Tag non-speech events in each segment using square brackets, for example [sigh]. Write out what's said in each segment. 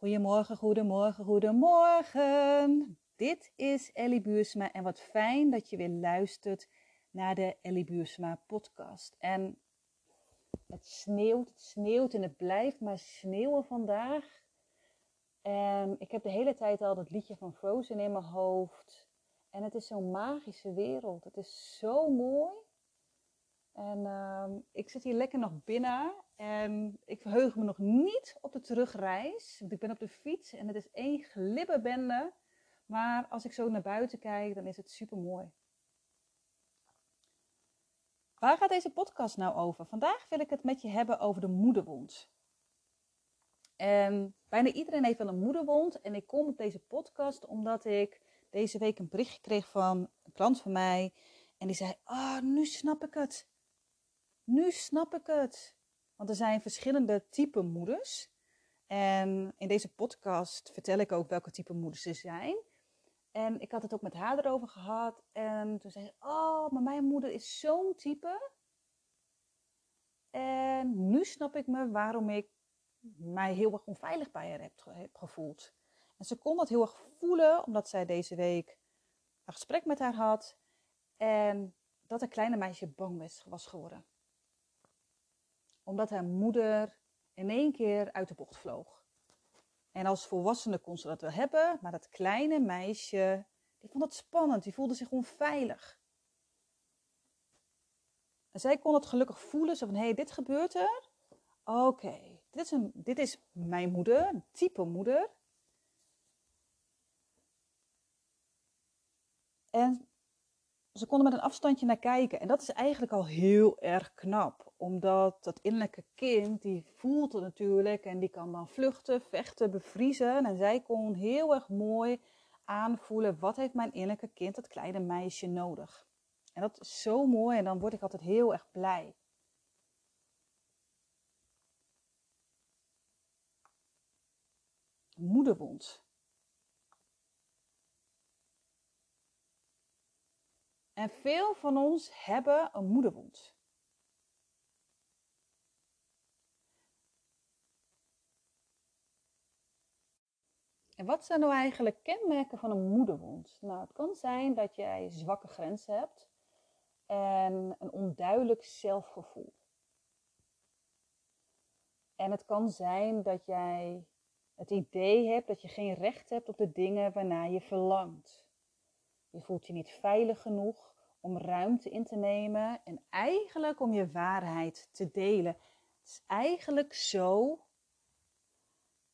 Goedemorgen, goedemorgen, goedemorgen. Dit is Ellie Buursma en wat fijn dat je weer luistert naar de Ellie Buursma podcast. En het sneeuwt, het sneeuwt en het blijft maar sneeuwen vandaag. En ik heb de hele tijd al dat liedje van Frozen in mijn hoofd. En het is zo'n magische wereld. Het is zo mooi. En uh, ik zit hier lekker nog binnen en ik verheug me nog niet op de terugreis. Want ik ben op de fiets en het is één glibberbende. Maar als ik zo naar buiten kijk, dan is het super mooi. Waar gaat deze podcast nou over? Vandaag wil ik het met je hebben over de moederwond. Bijna iedereen heeft wel een moederwond. En ik kom op deze podcast omdat ik deze week een berichtje kreeg van een klant van mij. En die zei: Ah, oh, nu snap ik het. Nu snap ik het. Want er zijn verschillende type moeders. En in deze podcast vertel ik ook welke type moeders er zijn. En ik had het ook met haar erover gehad. En toen zei ze: Oh, maar mijn moeder is zo'n type. En nu snap ik me waarom ik mij heel erg onveilig bij haar heb, heb gevoeld. En ze kon dat heel erg voelen, omdat zij deze week een gesprek met haar had. En dat een kleine meisje bang was geworden omdat haar moeder in één keer uit de bocht vloog. En als volwassene kon ze dat wel hebben, maar dat kleine meisje, die vond het spannend, die voelde zich onveilig. En zij kon het gelukkig voelen, zo van, hé, hey, dit gebeurt er. Oké, dit, is dit is mijn moeder, een type moeder. En ze konden met een afstandje naar kijken. En dat is eigenlijk al heel erg knap. Omdat dat innerlijke kind, die voelt het natuurlijk. En die kan dan vluchten, vechten, bevriezen. En zij kon heel erg mooi aanvoelen. Wat heeft mijn innerlijke kind, dat kleine meisje, nodig? En dat is zo mooi. En dan word ik altijd heel erg blij. Moederwond. En veel van ons hebben een moederwond. En wat zijn nou eigenlijk kenmerken van een moederwond? Nou, het kan zijn dat jij zwakke grenzen hebt en een onduidelijk zelfgevoel. En het kan zijn dat jij het idee hebt dat je geen recht hebt op de dingen waarnaar je verlangt. Je voelt je niet veilig genoeg om ruimte in te nemen en eigenlijk om je waarheid te delen. Het is eigenlijk zo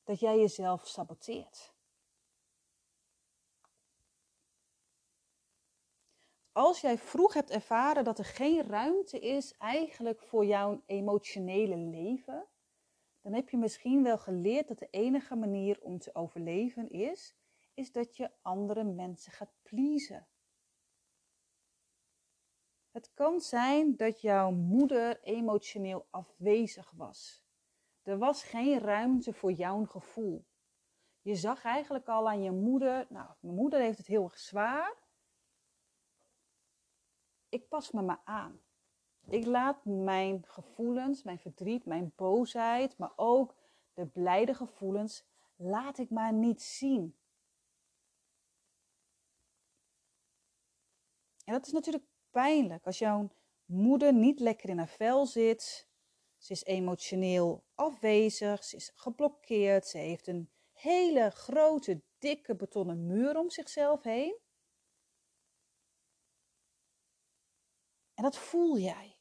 dat jij jezelf saboteert. Als jij vroeg hebt ervaren dat er geen ruimte is eigenlijk voor jouw emotionele leven, dan heb je misschien wel geleerd dat de enige manier om te overleven is, is dat je andere mensen gaat pleasen. Het kan zijn dat jouw moeder emotioneel afwezig was. Er was geen ruimte voor jouw gevoel. Je zag eigenlijk al aan je moeder, nou, mijn moeder heeft het heel erg zwaar. Ik pas me maar aan. Ik laat mijn gevoelens, mijn verdriet, mijn boosheid, maar ook de blijde gevoelens, laat ik maar niet zien. En dat is natuurlijk pijnlijk. Als jouw moeder niet lekker in haar vel zit, ze is emotioneel afwezig, ze is geblokkeerd, ze heeft een hele grote, dikke betonnen muur om zichzelf heen. En dat voel jij.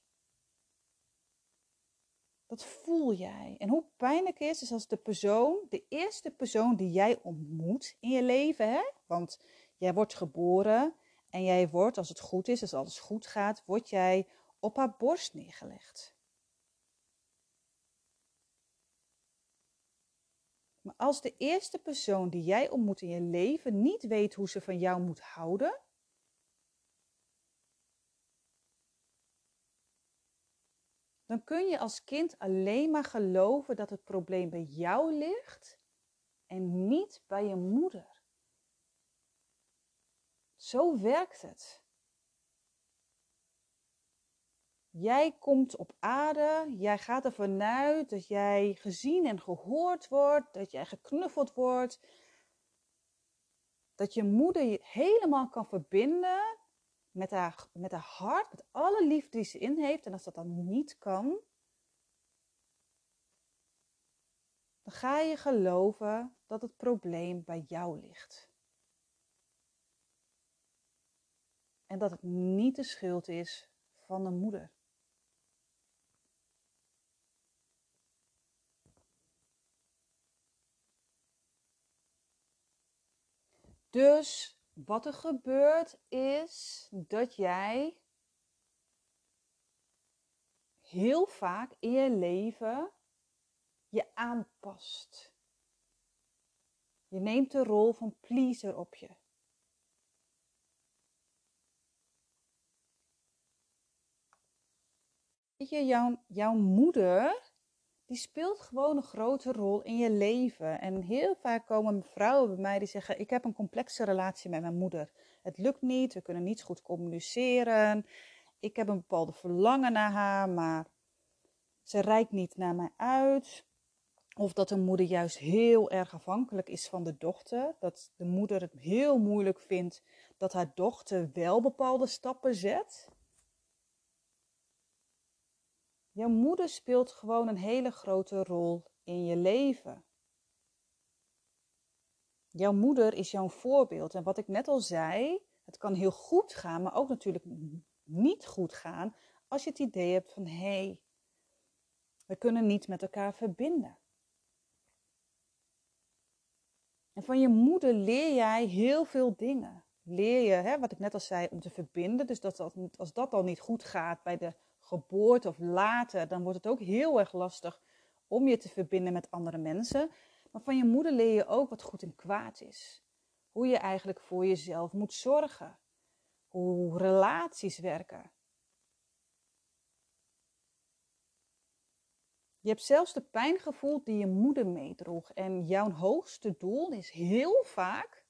Dat voel jij. En hoe pijnlijk is, is als de persoon, de eerste persoon die jij ontmoet in je leven, hè? want jij wordt geboren en jij wordt, als het goed is, als alles goed gaat, word jij op haar borst neergelegd. Maar als de eerste persoon die jij ontmoet in je leven niet weet hoe ze van jou moet houden, dan kun je als kind alleen maar geloven dat het probleem bij jou ligt en niet bij je moeder. Zo werkt het. Jij komt op aarde, jij gaat ervan uit dat jij gezien en gehoord wordt, dat jij geknuffeld wordt, dat je moeder je helemaal kan verbinden met haar, met haar hart, met alle liefde die ze in heeft. En als dat dan niet kan, dan ga je geloven dat het probleem bij jou ligt. En dat het niet de schuld is van de moeder. Dus wat er gebeurt is dat jij heel vaak in je leven je aanpast. Je neemt de rol van pleaser op je. Weet je, jouw, jouw moeder die speelt gewoon een grote rol in je leven. En heel vaak komen vrouwen bij mij die zeggen: Ik heb een complexe relatie met mijn moeder. Het lukt niet, we kunnen niet goed communiceren. Ik heb een bepaalde verlangen naar haar, maar ze reikt niet naar mij uit. Of dat de moeder juist heel erg afhankelijk is van de dochter. Dat de moeder het heel moeilijk vindt dat haar dochter wel bepaalde stappen zet. Jouw moeder speelt gewoon een hele grote rol in je leven. Jouw moeder is jouw voorbeeld. En wat ik net al zei, het kan heel goed gaan, maar ook natuurlijk niet goed gaan als je het idee hebt van hé, hey, we kunnen niet met elkaar verbinden. En van je moeder leer jij heel veel dingen. Leer je, hè, wat ik net al zei, om te verbinden. Dus dat, als dat al niet goed gaat bij de geboorte of later, dan wordt het ook heel erg lastig om je te verbinden met andere mensen. Maar van je moeder leer je ook wat goed en kwaad is. Hoe je eigenlijk voor jezelf moet zorgen. Hoe relaties werken. Je hebt zelfs de pijn gevoeld die je moeder meedroeg. En jouw hoogste doel is heel vaak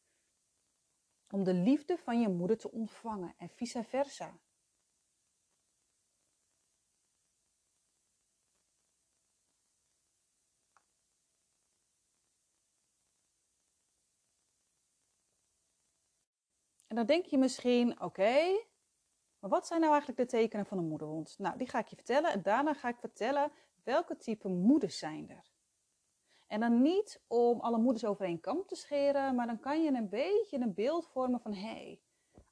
om de liefde van je moeder te ontvangen en vice versa. En dan denk je misschien, oké, maar wat zijn nou eigenlijk de tekenen van een moederwond? Nou, die ga ik je vertellen en daarna ga ik vertellen welke type moeders zijn er. En dan niet om alle moeders over één kam te scheren, maar dan kan je een beetje een beeld vormen van, hé, hey,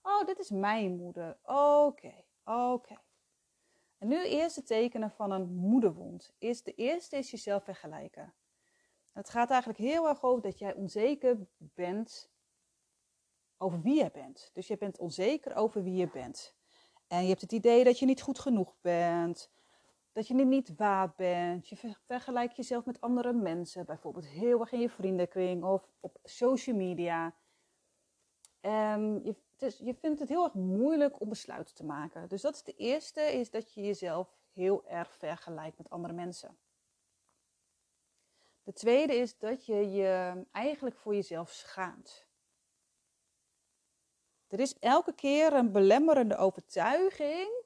oh, dit is mijn moeder. Oké, oké. En nu eerst de tekenen van een moederwond. Is de eerste is jezelf vergelijken. Het gaat eigenlijk heel erg over dat jij onzeker bent over wie je bent. Dus je bent onzeker over wie je bent. En je hebt het idee dat je niet goed genoeg bent. Dat je niet waard bent. Je vergelijkt jezelf met andere mensen. Bijvoorbeeld heel erg in je vriendenkring of op social media. En je, dus je vindt het heel erg moeilijk om besluiten te maken. Dus dat is de eerste, is dat je jezelf heel erg vergelijkt met andere mensen. De tweede is dat je je eigenlijk voor jezelf schaamt. Er is elke keer een belemmerende overtuiging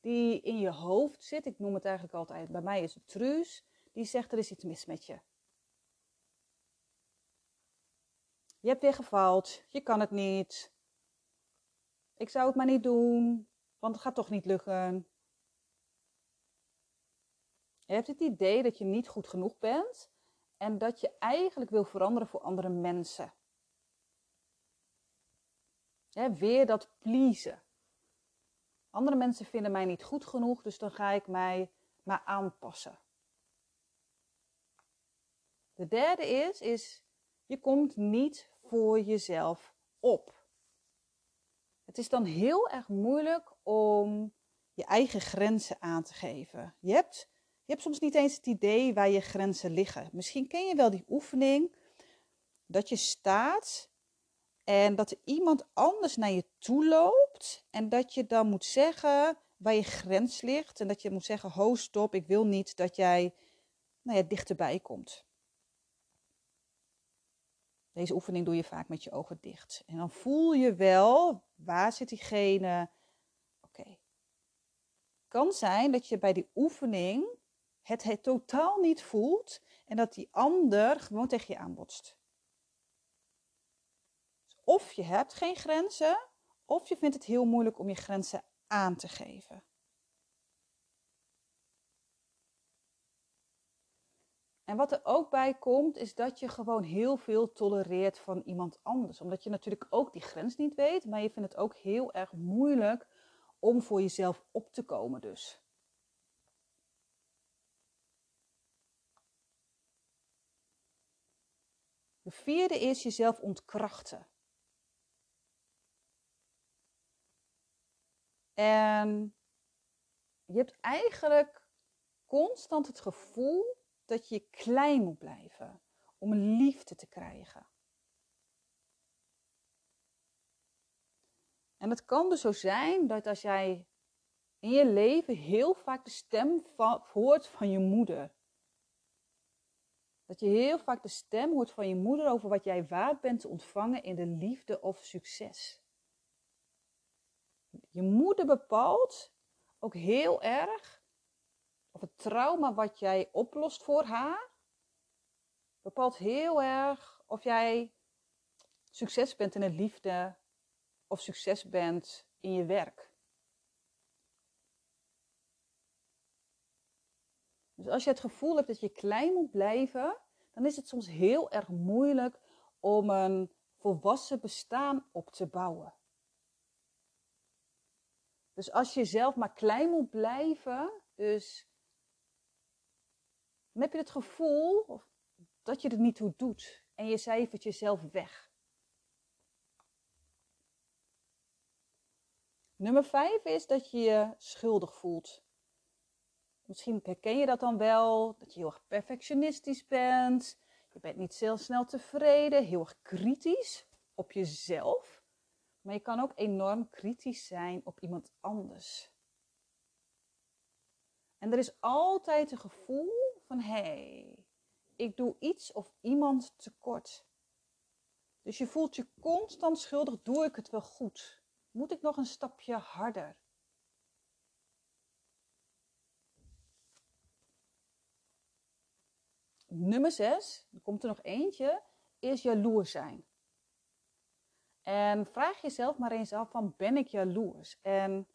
die in je hoofd zit. Ik noem het eigenlijk altijd, bij mij is het truus. Die zegt er is iets mis met je. Je hebt weer gefaald. Je kan het niet. Ik zou het maar niet doen, want het gaat toch niet lukken. Je hebt het idee dat je niet goed genoeg bent en dat je eigenlijk wil veranderen voor andere mensen weer dat pleasen. Andere mensen vinden mij niet goed genoeg, dus dan ga ik mij maar aanpassen. De derde is, is je komt niet voor jezelf op. Het is dan heel erg moeilijk om je eigen grenzen aan te geven. Je hebt, je hebt soms niet eens het idee waar je grenzen liggen. Misschien ken je wel die oefening dat je staat en dat er iemand anders naar je toe loopt en dat je dan moet zeggen waar je grens ligt. En dat je moet zeggen, ho stop, ik wil niet dat jij nou ja, dichterbij komt. Deze oefening doe je vaak met je ogen dicht. En dan voel je wel, waar zit diegene? Oké. kan zijn dat je bij die oefening het, het totaal niet voelt en dat die ander gewoon tegen je aanbotst. Of je hebt geen grenzen, of je vindt het heel moeilijk om je grenzen aan te geven. En wat er ook bij komt, is dat je gewoon heel veel tolereert van iemand anders. Omdat je natuurlijk ook die grens niet weet, maar je vindt het ook heel erg moeilijk om voor jezelf op te komen dus. De vierde is jezelf ontkrachten. En je hebt eigenlijk constant het gevoel dat je klein moet blijven om liefde te krijgen. En het kan dus zo zijn dat als jij in je leven heel vaak de stem hoort van je moeder. Dat je heel vaak de stem hoort van je moeder over wat jij waard bent te ontvangen in de liefde of succes. Je moeder bepaalt ook heel erg of het trauma wat jij oplost voor haar, bepaalt heel erg of jij succes bent in de liefde of succes bent in je werk. Dus als je het gevoel hebt dat je klein moet blijven, dan is het soms heel erg moeilijk om een volwassen bestaan op te bouwen. Dus als je zelf maar klein moet blijven, dus dan heb je het gevoel dat je er niet toe doet en je cijfert jezelf weg. Nummer vijf is dat je je schuldig voelt. Misschien herken je dat dan wel, dat je heel erg perfectionistisch bent. Je bent niet heel snel tevreden, heel erg kritisch op jezelf. Maar je kan ook enorm kritisch zijn op iemand anders. En er is altijd een gevoel van hé, hey, ik doe iets of iemand tekort. Dus je voelt je constant schuldig, doe ik het wel goed? Moet ik nog een stapje harder? Nummer 6, er komt er nog eentje, is jaloers zijn. En vraag jezelf maar eens af van ben ik jaloers? En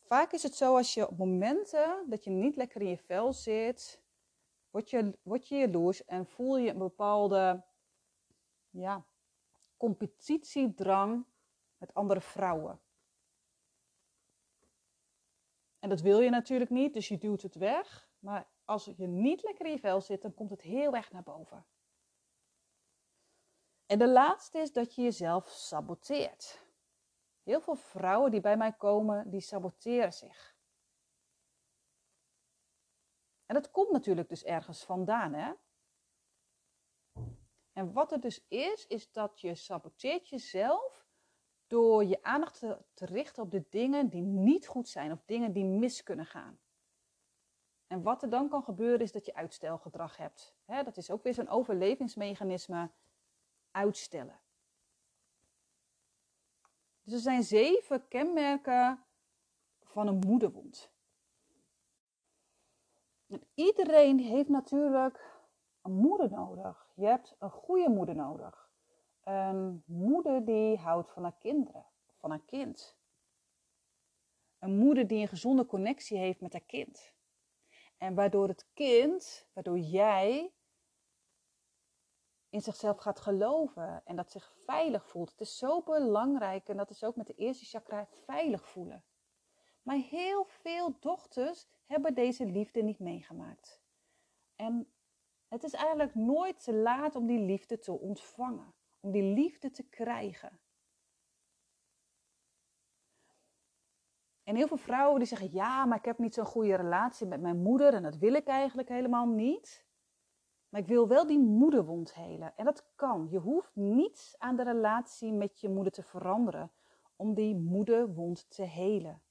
vaak is het zo als je op momenten dat je niet lekker in je vel zit, word je, word je jaloers en voel je een bepaalde ja, competitiedrang met andere vrouwen. En dat wil je natuurlijk niet, dus je duwt het weg. Maar als je niet lekker in je vel zit, dan komt het heel erg naar boven. En de laatste is dat je jezelf saboteert. Heel veel vrouwen die bij mij komen, die saboteren zich. En dat komt natuurlijk dus ergens vandaan, hè? En wat er dus is, is dat je saboteert jezelf door je aandacht te, te, richten op de dingen die niet goed zijn of dingen die mis kunnen gaan. En wat er dan kan gebeuren is dat je uitstelgedrag hebt. dat is ook weer zo'n overlevingsmechanisme uitstellen. Dus er zijn zeven kenmerken van een moederwond. En iedereen heeft natuurlijk een moeder nodig. Je hebt een goede moeder nodig. Een moeder die houdt van haar kinderen, van haar kind. Een moeder die een gezonde connectie heeft met haar kind. En waardoor het kind, waardoor jij in zichzelf gaat geloven en dat zich veilig voelt. Het is zo belangrijk en dat is ook met de eerste chakra veilig voelen. Maar heel veel dochters hebben deze liefde niet meegemaakt. En het is eigenlijk nooit te laat om die liefde te ontvangen, om die liefde te krijgen. En heel veel vrouwen die zeggen: Ja, maar ik heb niet zo'n goede relatie met mijn moeder en dat wil ik eigenlijk helemaal niet. Maar ik wil wel die moederwond helen. En dat kan. Je hoeft niets aan de relatie met je moeder te veranderen om die moederwond te helen.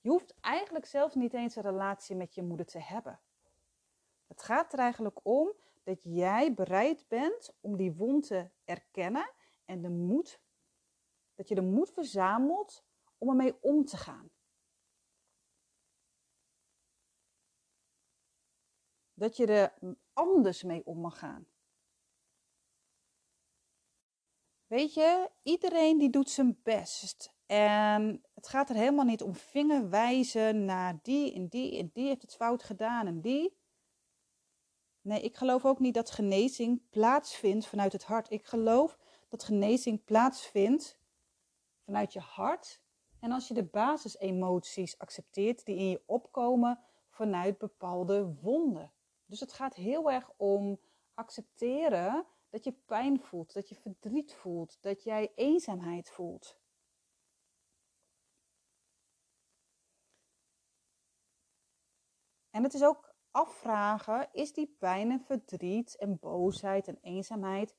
Je hoeft eigenlijk zelfs niet eens een relatie met je moeder te hebben. Het gaat er eigenlijk om dat jij bereid bent om die wond te erkennen en de moed, dat je de moed verzamelt om ermee om te gaan. Dat je er anders mee om mag gaan. Weet je, iedereen die doet zijn best. En het gaat er helemaal niet om vingerwijzen naar die en die en die heeft het fout gedaan en die. Nee, ik geloof ook niet dat genezing plaatsvindt vanuit het hart. Ik geloof dat genezing plaatsvindt vanuit je hart. En als je de basisemoties accepteert die in je opkomen vanuit bepaalde wonden. Dus het gaat heel erg om accepteren dat je pijn voelt, dat je verdriet voelt, dat jij eenzaamheid voelt. En het is ook afvragen, is die pijn en verdriet en boosheid en eenzaamheid,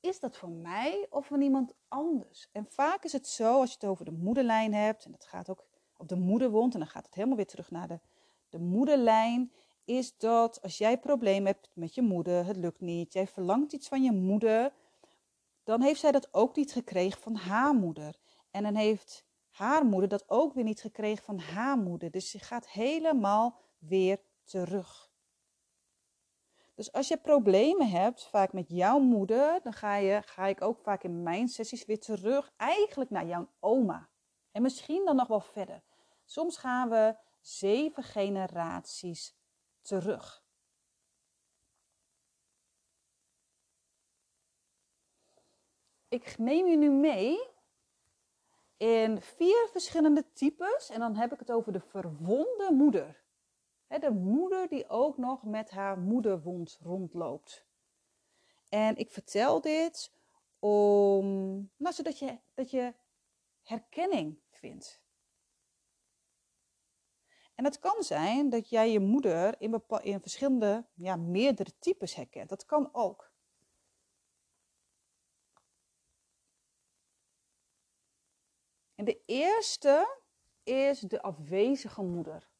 is dat voor mij of voor iemand anders? En vaak is het zo, als je het over de moederlijn hebt, en het gaat ook op de moederwond, en dan gaat het helemaal weer terug naar de, de moederlijn, is dat als jij problemen hebt met je moeder, het lukt niet, jij verlangt iets van je moeder, dan heeft zij dat ook niet gekregen van haar moeder. En dan heeft haar moeder dat ook weer niet gekregen van haar moeder. Dus ze gaat helemaal weer terug. Dus als je problemen hebt, vaak met jouw moeder, dan ga, je, ga ik ook vaak in mijn sessies weer terug, eigenlijk naar jouw oma. En misschien dan nog wel verder. Soms gaan we zeven generaties terug. Ik neem je nu mee in vier verschillende types en dan heb ik het over de verwonde moeder. De moeder die ook nog met haar moederwond rondloopt. En ik vertel dit om, nou, zodat je, dat je herkenning vindt. En het kan zijn dat jij je moeder in, in verschillende, ja, meerdere types herkent. Dat kan ook. En de eerste is de afwezige moeder.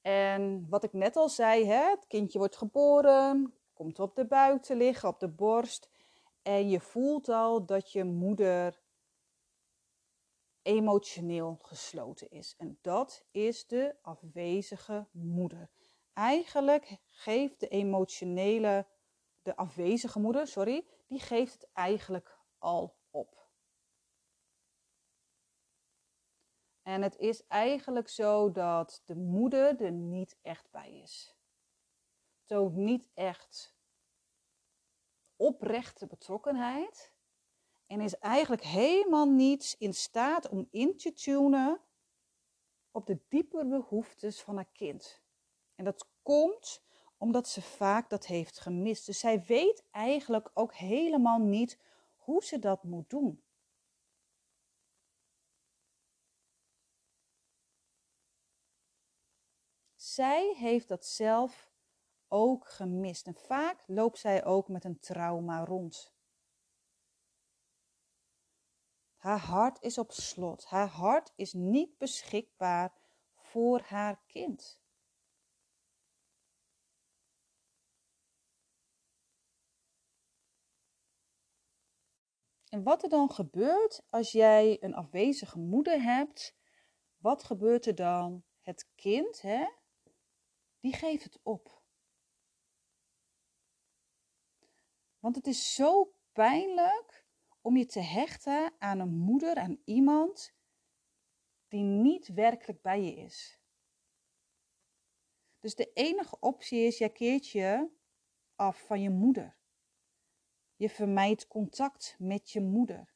En wat ik net al zei, hè, het kindje wordt geboren, komt op de buik te liggen, op de borst. En je voelt al dat je moeder emotioneel gesloten is. En dat is de afwezige moeder. Eigenlijk geeft de emotionele, de afwezige moeder, sorry, die geeft het eigenlijk al op. En het is eigenlijk zo dat de moeder er niet echt bij is. Toont niet echt oprechte betrokkenheid. En is eigenlijk helemaal niet in staat om in te tunen op de diepe behoeftes van haar kind. En dat komt omdat ze vaak dat heeft gemist. Dus zij weet eigenlijk ook helemaal niet hoe ze dat moet doen. zij heeft dat zelf ook gemist. En vaak loopt zij ook met een trauma rond. Haar hart is op slot. Haar hart is niet beschikbaar voor haar kind. En wat er dan gebeurt als jij een afwezige moeder hebt, wat gebeurt er dan? Het kind, hè, die geeft het op. Want het is zo pijnlijk om je te hechten aan een moeder, aan iemand die niet werkelijk bij je is. Dus de enige optie is, jij keert je af van je moeder. Je vermijdt contact met je moeder.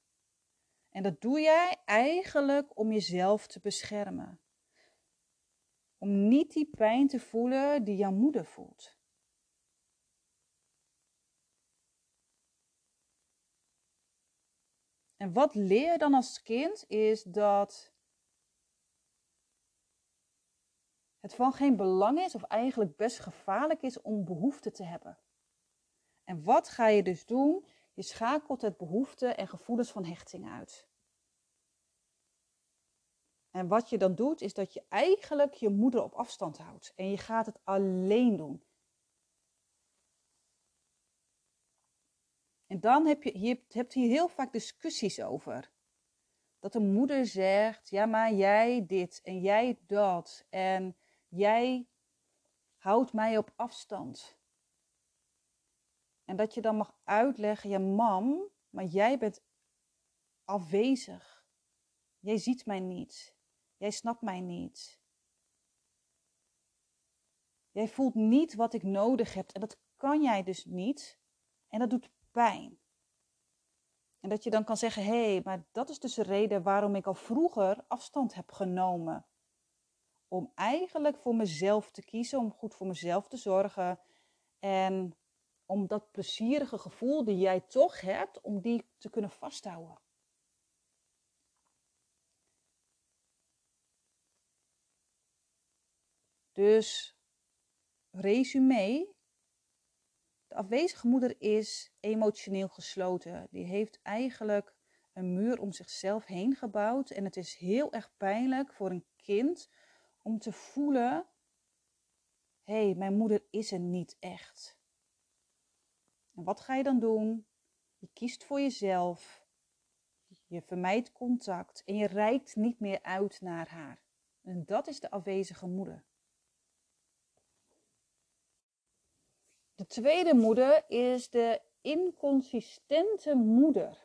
En dat doe jij eigenlijk om jezelf te beschermen. Om niet die pijn te voelen die jouw moeder voelt. En wat leer je dan als kind is dat het van geen belang is of eigenlijk best gevaarlijk is om behoefte te hebben. En wat ga je dus doen? Je schakelt het behoefte en gevoelens van hechting uit. En wat je dan doet, is dat je eigenlijk je moeder op afstand houdt. En je gaat het alleen doen. En dan heb je, je hebt hier heel vaak discussies over. Dat de moeder zegt, ja maar jij dit en jij dat en jij houdt mij op afstand. En dat je dan mag uitleggen, ja mam, maar jij bent afwezig. Jij ziet mij niet. Jij snapt mij niet. Jij voelt niet wat ik nodig heb en dat kan jij dus niet. En dat doet pijn. En dat je dan kan zeggen: hé, hey, maar dat is dus de reden waarom ik al vroeger afstand heb genomen. Om eigenlijk voor mezelf te kiezen, om goed voor mezelf te zorgen. En om dat plezierige gevoel die jij toch hebt, om die te kunnen vasthouden. Dus, resume. De afwezige moeder is emotioneel gesloten. Die heeft eigenlijk een muur om zichzelf heen gebouwd. En het is heel erg pijnlijk voor een kind om te voelen: hé, hey, mijn moeder is er niet echt. En wat ga je dan doen? Je kiest voor jezelf. Je vermijdt contact en je reikt niet meer uit naar haar. En dat is de afwezige moeder. De tweede moeder is de inconsistente moeder.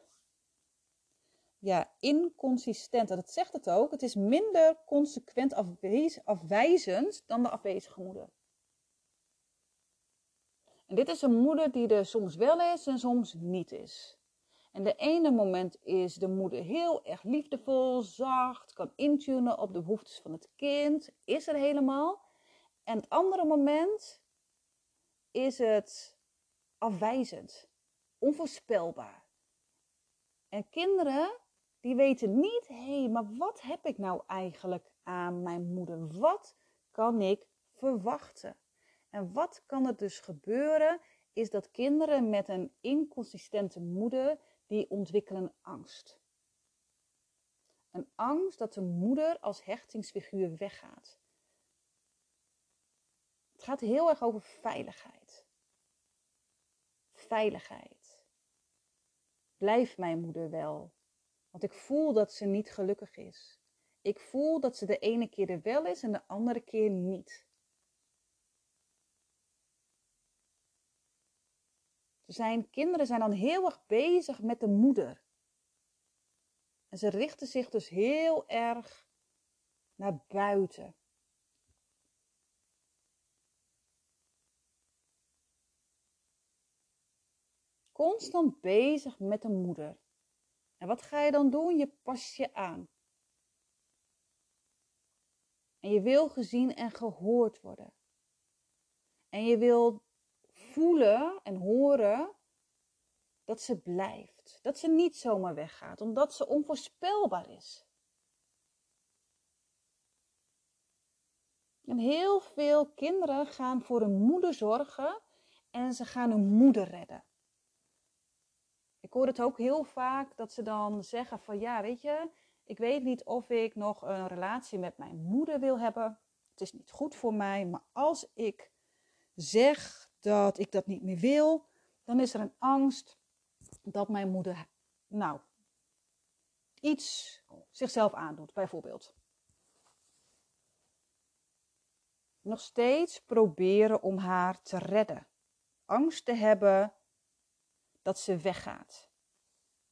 Ja, inconsistent. Dat zegt het ook. Het is minder consequent afwijzend dan de afwezige moeder. En dit is een moeder die er soms wel is en soms niet is. En de ene moment is de moeder heel erg liefdevol, zacht, kan intunen op de behoeftes van het kind, is er helemaal. En het andere moment is het afwijzend, onvoorspelbaar. En kinderen die weten niet, hé, hey, maar wat heb ik nou eigenlijk aan mijn moeder? Wat kan ik verwachten? En wat kan er dus gebeuren, is dat kinderen met een inconsistente moeder, die ontwikkelen angst. Een angst dat de moeder als hechtingsfiguur weggaat. Het gaat heel erg over veiligheid. Veiligheid. Blijf mijn moeder wel, want ik voel dat ze niet gelukkig is. Ik voel dat ze de ene keer er wel is en de andere keer niet. Zijn kinderen zijn dan heel erg bezig met de moeder. En ze richten zich dus heel erg naar buiten. Constant bezig met de moeder. En wat ga je dan doen? Je pas je aan. En je wil gezien en gehoord worden. En je wil voelen en horen dat ze blijft. Dat ze niet zomaar weggaat, omdat ze onvoorspelbaar is. En heel veel kinderen gaan voor hun moeder zorgen en ze gaan hun moeder redden. Hoor het ook heel vaak dat ze dan zeggen van ja, weet je, ik weet niet of ik nog een relatie met mijn moeder wil hebben. Het is niet goed voor mij, maar als ik zeg dat ik dat niet meer wil, dan is er een angst dat mijn moeder, nou, iets zichzelf aandoet, bijvoorbeeld. Nog steeds proberen om haar te redden. Angst te hebben dat ze weggaat.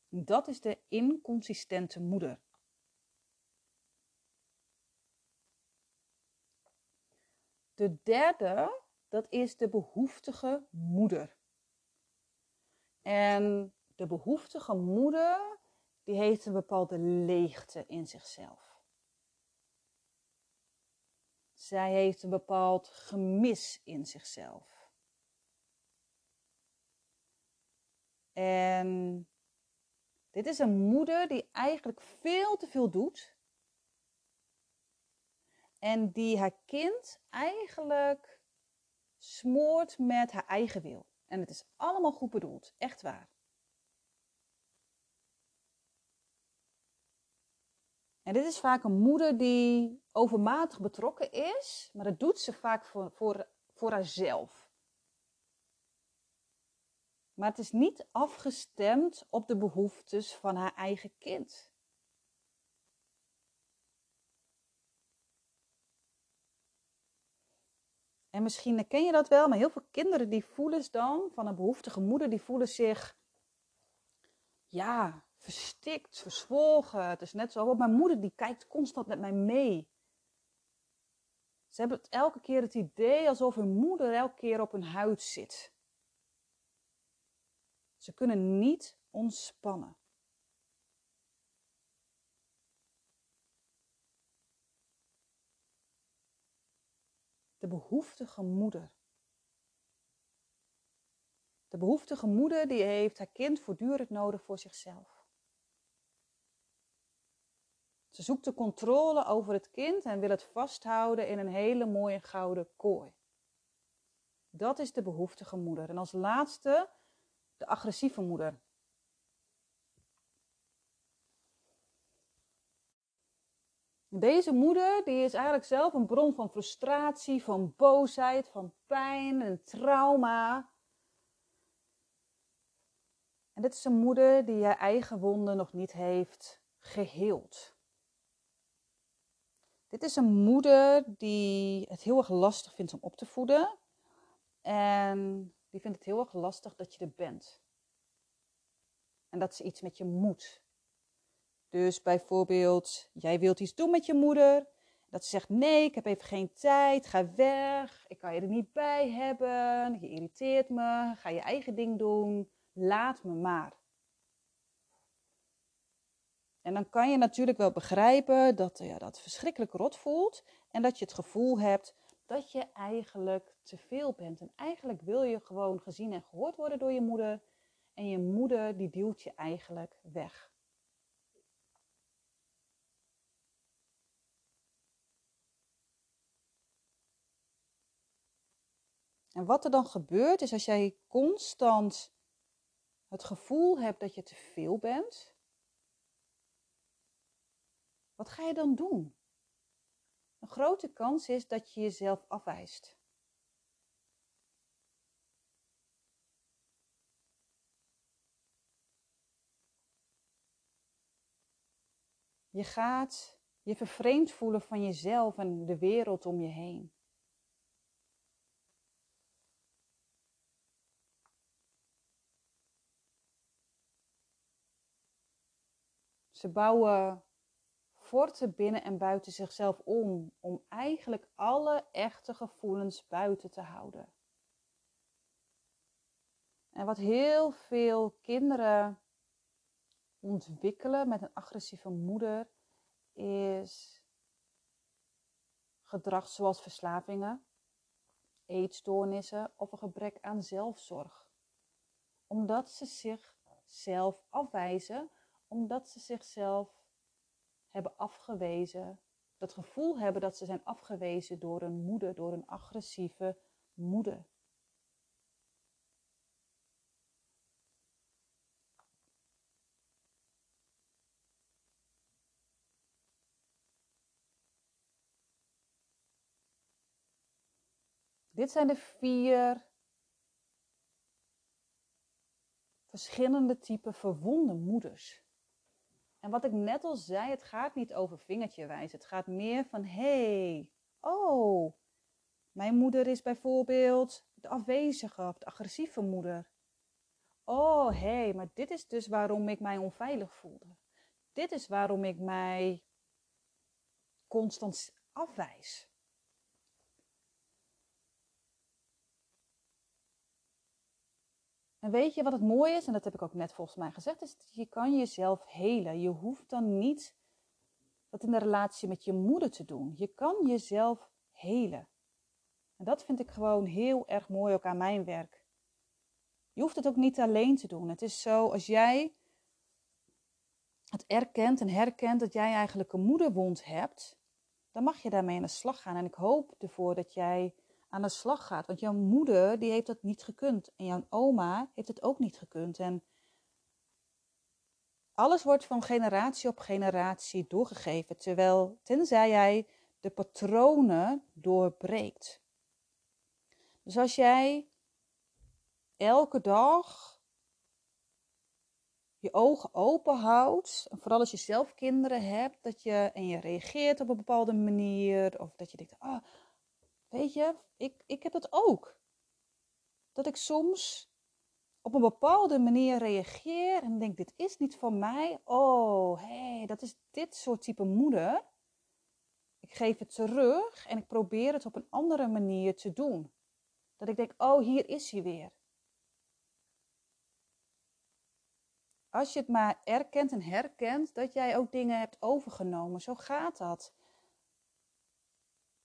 Dat is de inconsistente moeder. De derde dat is de behoeftige moeder. En de behoeftige moeder, die heeft een bepaalde leegte in zichzelf. Zij heeft een bepaald gemis in zichzelf. En dit is een moeder die eigenlijk veel te veel doet. En die haar kind eigenlijk smoort met haar eigen wil. En het is allemaal goed bedoeld, echt waar. En dit is vaak een moeder die overmatig betrokken is, maar dat doet ze vaak voor, voor, voor haarzelf. Maar het is niet afgestemd op de behoeftes van haar eigen kind. En misschien ken je dat wel, maar heel veel kinderen die voelen dan, van een behoeftige moeder, die voelen zich, ja, verstikt, verzwolgen. Het is net zo, oh, mijn moeder die kijkt constant met mij mee. Ze hebben elke keer het idee alsof hun moeder elke keer op hun huid zit. Ze kunnen niet ontspannen. De behoeftige moeder. De behoeftige moeder die heeft haar kind voortdurend nodig voor zichzelf. Ze zoekt de controle over het kind en wil het vasthouden in een hele mooie gouden kooi. Dat is de behoeftige moeder. En als laatste de agressieve moeder. Deze moeder die is eigenlijk zelf een bron van frustratie, van boosheid, van pijn en trauma. En dit is een moeder die je eigen wonden nog niet heeft geheeld. Dit is een moeder die het heel erg lastig vindt om op te voeden. En die vindt het heel erg lastig dat je er bent. En dat ze iets met je moet. Dus bijvoorbeeld, jij wilt iets doen met je moeder. Dat ze zegt: Nee, ik heb even geen tijd, ga weg, ik kan je er niet bij hebben, je irriteert me, ga je eigen ding doen, laat me maar. En dan kan je natuurlijk wel begrijpen dat ja, dat verschrikkelijk rot voelt en dat je het gevoel hebt dat je eigenlijk te veel bent. En eigenlijk wil je gewoon gezien en gehoord worden door je moeder. En je moeder die duwt je eigenlijk weg. En wat er dan gebeurt is als jij constant het gevoel hebt dat je te veel bent, wat ga je dan doen? Een grote kans is dat je jezelf afwijst. Je gaat je vervreemd voelen van jezelf en de wereld om je heen. Ze bouwen forten binnen en buiten zichzelf om, om eigenlijk alle echte gevoelens buiten te houden. En wat heel veel kinderen ontwikkelen met een agressieve moeder is gedrag zoals verslavingen, eetstoornissen of een gebrek aan zelfzorg. Omdat ze zichzelf afwijzen, omdat ze zichzelf hebben afgewezen, dat gevoel hebben dat ze zijn afgewezen door een moeder, door een agressieve moeder. Dit zijn de vier verschillende typen verwonde moeders. En wat ik net al zei, het gaat niet over vingertje wijzen. Het gaat meer van, hey, oh, mijn moeder is bijvoorbeeld de afwezige of de agressieve moeder. Oh, hé, hey, maar dit is dus waarom ik mij onveilig voelde. Dit is waarom ik mij constant afwijs. En weet je wat het mooie is, en dat heb ik ook net volgens mij gezegd, is dat je kan jezelf helen. Je hoeft dan niet dat in de relatie met je moeder te doen. Je kan jezelf helen. En dat vind ik gewoon heel erg mooi ook aan mijn werk. Je hoeft het ook niet alleen te doen. Het is zo, als jij het erkent en herkent dat jij eigenlijk een moederwond hebt, dan mag je daarmee aan de slag gaan. En ik hoop ervoor dat jij aan de slag gaat. Want jouw moeder die heeft dat niet gekund. En jouw oma heeft het ook niet gekund. En alles wordt van generatie op generatie doorgegeven. Terwijl, tenzij jij de patronen doorbreekt. Dus als jij elke dag je ogen open houdt, en vooral als je zelf kinderen hebt, dat je en je reageert op een bepaalde manier, of dat je denkt, ah, weet je, ik, ik heb dat ook. Dat ik soms op een bepaalde manier reageer en denk: dit is niet voor mij. Oh, hé, hey, dat is dit soort type moeder. Ik geef het terug en ik probeer het op een andere manier te doen. Dat ik denk: oh, hier is hij weer. Als je het maar erkent en herkent dat jij ook dingen hebt overgenomen, zo gaat dat.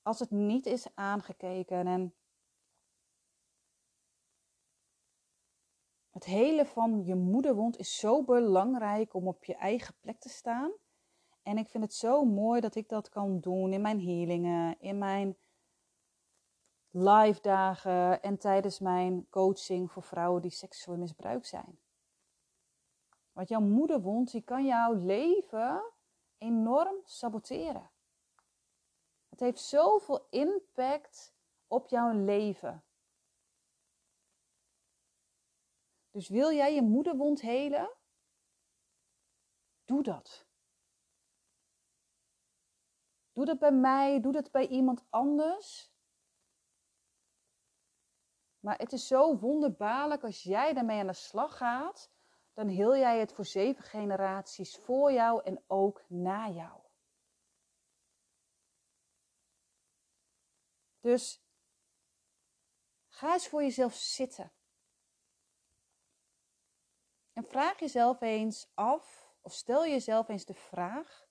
Als het niet is aangekeken en Het hele van je moederwond is zo belangrijk om op je eigen plek te staan. En ik vind het zo mooi dat ik dat kan doen in mijn healingen, in mijn live dagen en tijdens mijn coaching voor vrouwen die seksueel misbruikt zijn. Want jouw moederwond die kan jouw leven enorm saboteren. Het heeft zoveel impact op jouw leven. Dus wil jij je moederwond helen? Doe dat. Doe dat bij mij, doe dat bij iemand anders. Maar het is zo wonderbaarlijk als jij daarmee aan de slag gaat, dan heel jij het voor zeven generaties voor jou en ook na jou. Dus ga eens voor jezelf zitten. En vraag jezelf eens af, of stel jezelf eens de vraag: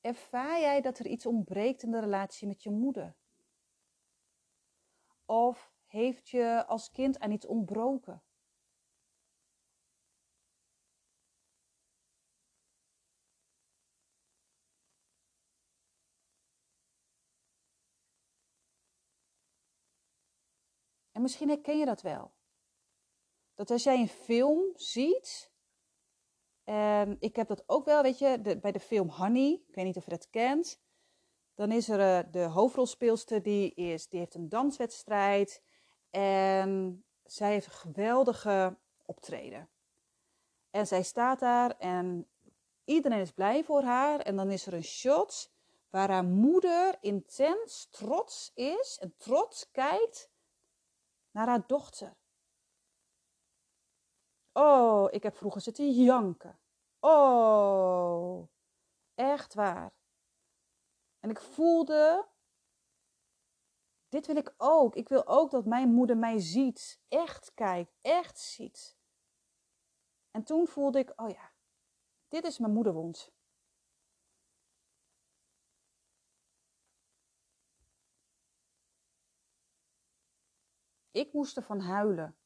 Ervaar jij dat er iets ontbreekt in de relatie met je moeder? Of heeft je als kind aan iets ontbroken? En misschien herken je dat wel dat als jij een film ziet, en ik heb dat ook wel, weet je, bij de film Honey, ik weet niet of je dat kent, dan is er uh, de hoofdrolspeelster die, is, die heeft een danswedstrijd en zij heeft een geweldige optreden. En zij staat daar en iedereen is blij voor haar en dan is er een shot waar haar moeder intens trots is en trots kijkt naar haar dochter. Oh, ik heb vroeger zitten janken. Oh, echt waar. En ik voelde, dit wil ik ook. Ik wil ook dat mijn moeder mij ziet, echt kijkt, echt ziet. En toen voelde ik, oh ja, dit is mijn moederwond. Ik moest ervan huilen.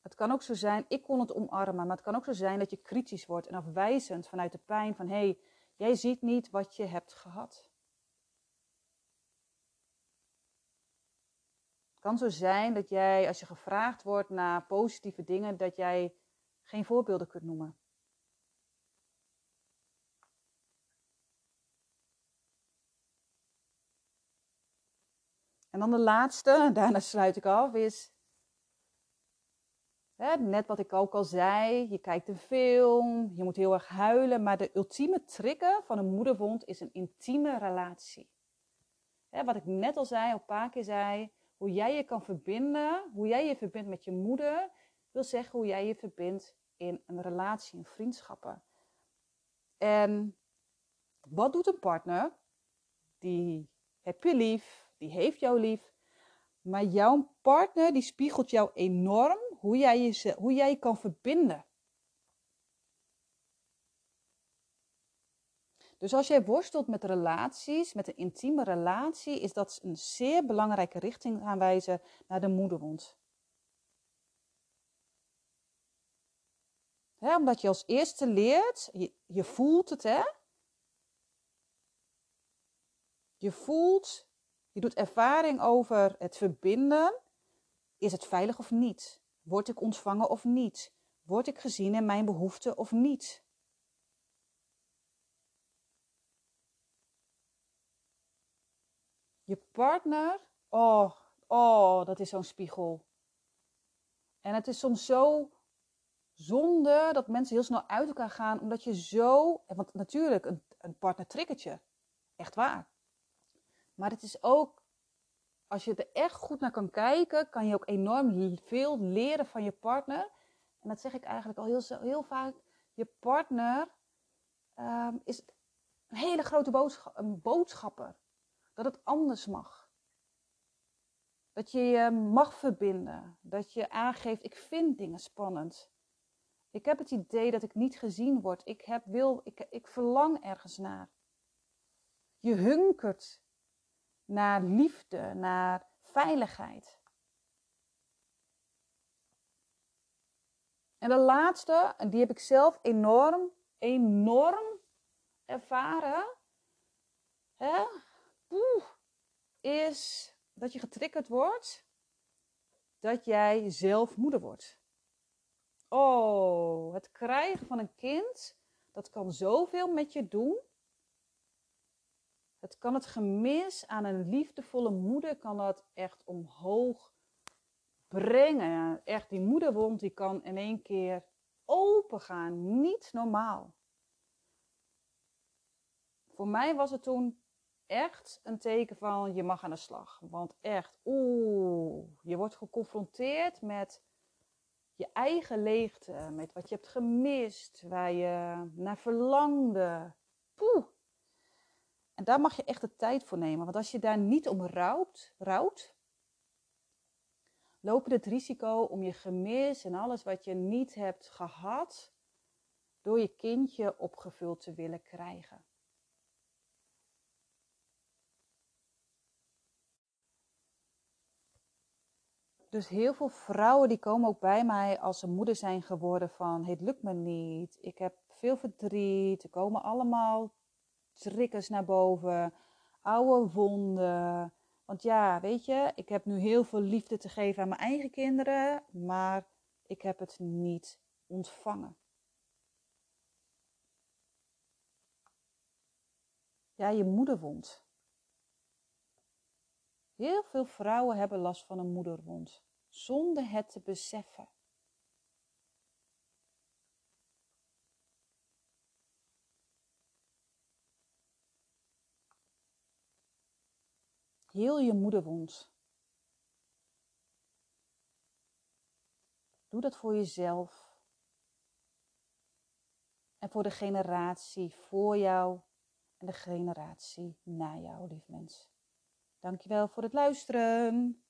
Het kan ook zo zijn, ik kon het omarmen, maar het kan ook zo zijn dat je kritisch wordt en afwijzend vanuit de pijn van hé, hey, jij ziet niet wat je hebt gehad. Het kan zo zijn dat jij, als je gevraagd wordt naar positieve dingen, dat jij geen voorbeelden kunt noemen. En dan de laatste, [laughs] daarna sluit ik af, is net wat ik ook al zei, je kijkt een film, je moet heel erg huilen, maar de ultieme trigger van een moederwond is een intieme relatie. wat ik net al zei, al een paar keer zei, hoe jij je kan verbinden, hoe jij je verbindt met je moeder, wil zeggen hoe jij je verbindt in een relatie, in vriendschappen. En wat doet een partner? Die heb je lief, die heeft jou lief, maar jouw partner die spiegelt jou enorm hoe jij je, hoe jij kan verbinden. Dus als jij worstelt met relaties, met een intieme relatie, is dat een zeer belangrijke richting aanwijzen naar de moederwond. omdat je als eerste leert, je, je voelt het, hè? Je voelt je doet ervaring over het verbinden. Is het veilig of niet? Word ik ontvangen of niet? Word ik gezien in mijn behoeften of niet? Je partner, oh, oh, dat is zo'n spiegel. En het is soms zo zonde dat mensen heel snel uit elkaar gaan, omdat je zo, want natuurlijk, een, een partner triggert. Echt waar. Maar het is ook, als je er echt goed naar kan kijken, kan je ook enorm veel leren van je partner. En dat zeg ik eigenlijk al heel, heel vaak. Je partner um, is een hele grote boodschapper. Dat het anders mag. Dat je je mag verbinden. Dat je aangeeft, ik vind dingen spannend. Ik heb het idee dat ik niet gezien word. Ik, heb, wil, ik, ik verlang ergens naar. Je hunkert naar liefde, naar veiligheid. En de laatste, die heb ik zelf enorm, enorm ervaren, hè, is dat je getriggerd wordt dat jij zelf moeder wordt. Oh, het krijgen van een kind, dat kan zoveel met je doen. Het kan het gemis aan een liefdevolle moeder, kan dat echt omhoog brengen. Echt, die moederwond die kan in één keer open gaan. Niet normaal. Voor mij was het toen echt een teken van je mag aan de slag. Want echt, oeh, je wordt geconfronteerd met je eigen leegte, met wat je hebt gemist, waar je naar verlangde. Poeh. Daar mag je echt de tijd voor nemen. Want als je daar niet om rouwt, rouwt loop je het risico om je gemis en alles wat je niet hebt gehad, door je kindje opgevuld te willen krijgen. Dus heel veel vrouwen die komen ook bij mij als ze moeder zijn geworden van het lukt me niet, ik heb veel verdriet, er komen allemaal triggers naar boven, oude wonden. Want ja, weet je, ik heb nu heel veel liefde te geven aan mijn eigen kinderen, maar ik heb het niet ontvangen. Ja, je moederwond. Heel veel vrouwen hebben last van een moederwond, zonder het te beseffen. Heel je moederwond. Doe dat voor jezelf. En voor de generatie voor jou en de generatie na jou, lief mens. Dankjewel voor het luisteren.